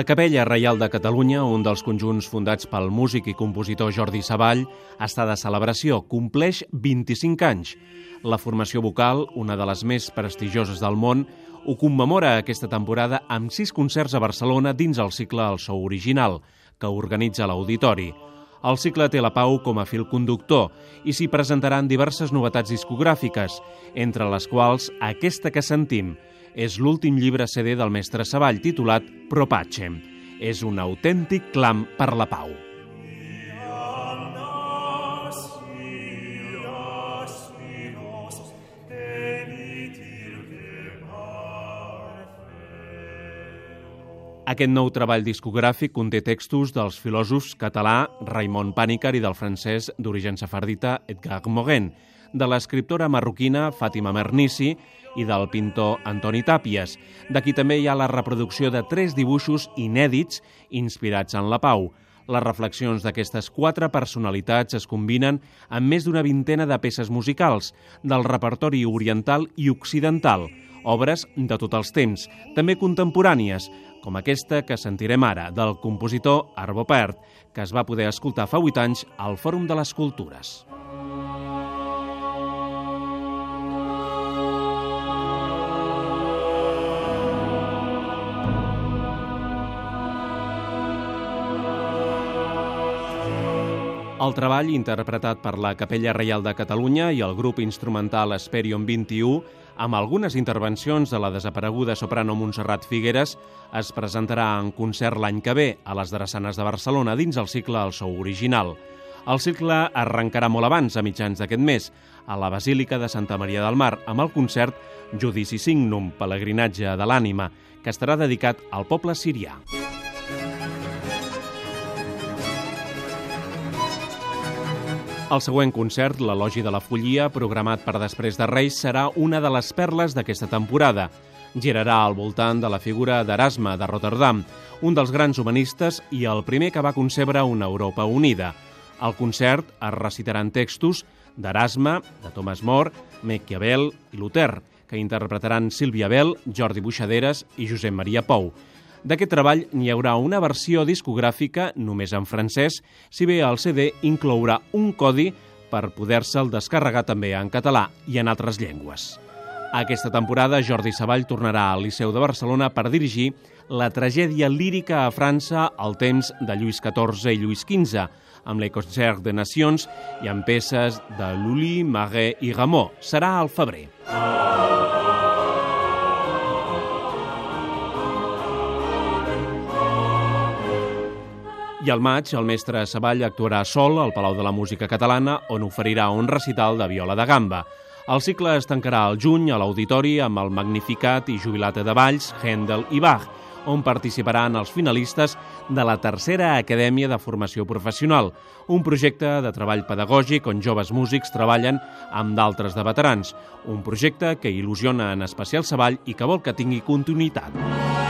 La Capella Reial de Catalunya, un dels conjunts fundats pel músic i compositor Jordi Savall, està de celebració, compleix 25 anys. La formació vocal, una de les més prestigioses del món, ho commemora aquesta temporada amb sis concerts a Barcelona dins el cicle El Sou Original, que organitza l'Auditori. El cicle té la pau com a fil conductor i s'hi presentaran diverses novetats discogràfiques, entre les quals aquesta que sentim, és l'últim llibre CD del mestre Savall titulat Pro Pacem. És un autèntic clam per la pau. Aquest nou treball discogràfic conté textos dels filòsofs català Raimon Pànicar i del francès d'origen safardita Edgar Morin, de l'escriptora marroquina Fàtima Mernissi i del pintor Antoni Tàpies. D'aquí també hi ha la reproducció de tres dibuixos inèdits inspirats en la pau. Les reflexions d'aquestes quatre personalitats es combinen amb més d'una vintena de peces musicals del repertori oriental i occidental, obres de tots els temps, també contemporànies, com aquesta que sentirem ara, del compositor Arvo Pärt, que es va poder escoltar fa 8 anys al Fòrum de les Cultures. El treball, interpretat per la Capella Reial de Catalunya i el grup instrumental Esperion 21, amb algunes intervencions de la desapareguda soprano Montserrat Figueres, es presentarà en concert l'any que ve a les Drassanes de Barcelona dins el cicle El Sou Original. El cicle arrencarà molt abans, a mitjans d'aquest mes, a la Basílica de Santa Maria del Mar, amb el concert Judici Signum, pelegrinatge de l'ànima, que estarà dedicat al poble sirià. El següent concert, l'Elogi de la Follia, programat per després de Reis, serà una de les perles d'aquesta temporada. Girarà al voltant de la figura d'Erasme de Rotterdam, un dels grans humanistes i el primer que va concebre una Europa unida. Al concert es recitaran textos d'Erasme, de Thomas More, Maquiavel i Luther, que interpretaran Sílvia Bell, Jordi Buixaderes i Josep Maria Pou. D'aquest treball n'hi haurà una versió discogràfica només en francès, si bé el CD inclourà un codi per poder-se'l descarregar també en català i en altres llengües. Aquesta temporada Jordi Savall tornarà al Liceu de Barcelona per dirigir la tragèdia lírica a França al temps de Lluís XIV i Lluís XV, amb les Concert de Nacions i amb peces de Lully, Marais i Rameau. Serà al febrer. I al maig, el mestre Savall actuarà sol al Palau de la Música Catalana, on oferirà un recital de viola de gamba. El cicle es tancarà al juny a l'Auditori amb el Magnificat i Jubilate de Valls, Händel i Bach, on participaran els finalistes de la tercera Acadèmia de Formació Professional, un projecte de treball pedagògic on joves músics treballen amb d'altres de veterans, un projecte que il·lusiona en especial Savall i que vol que tingui continuïtat.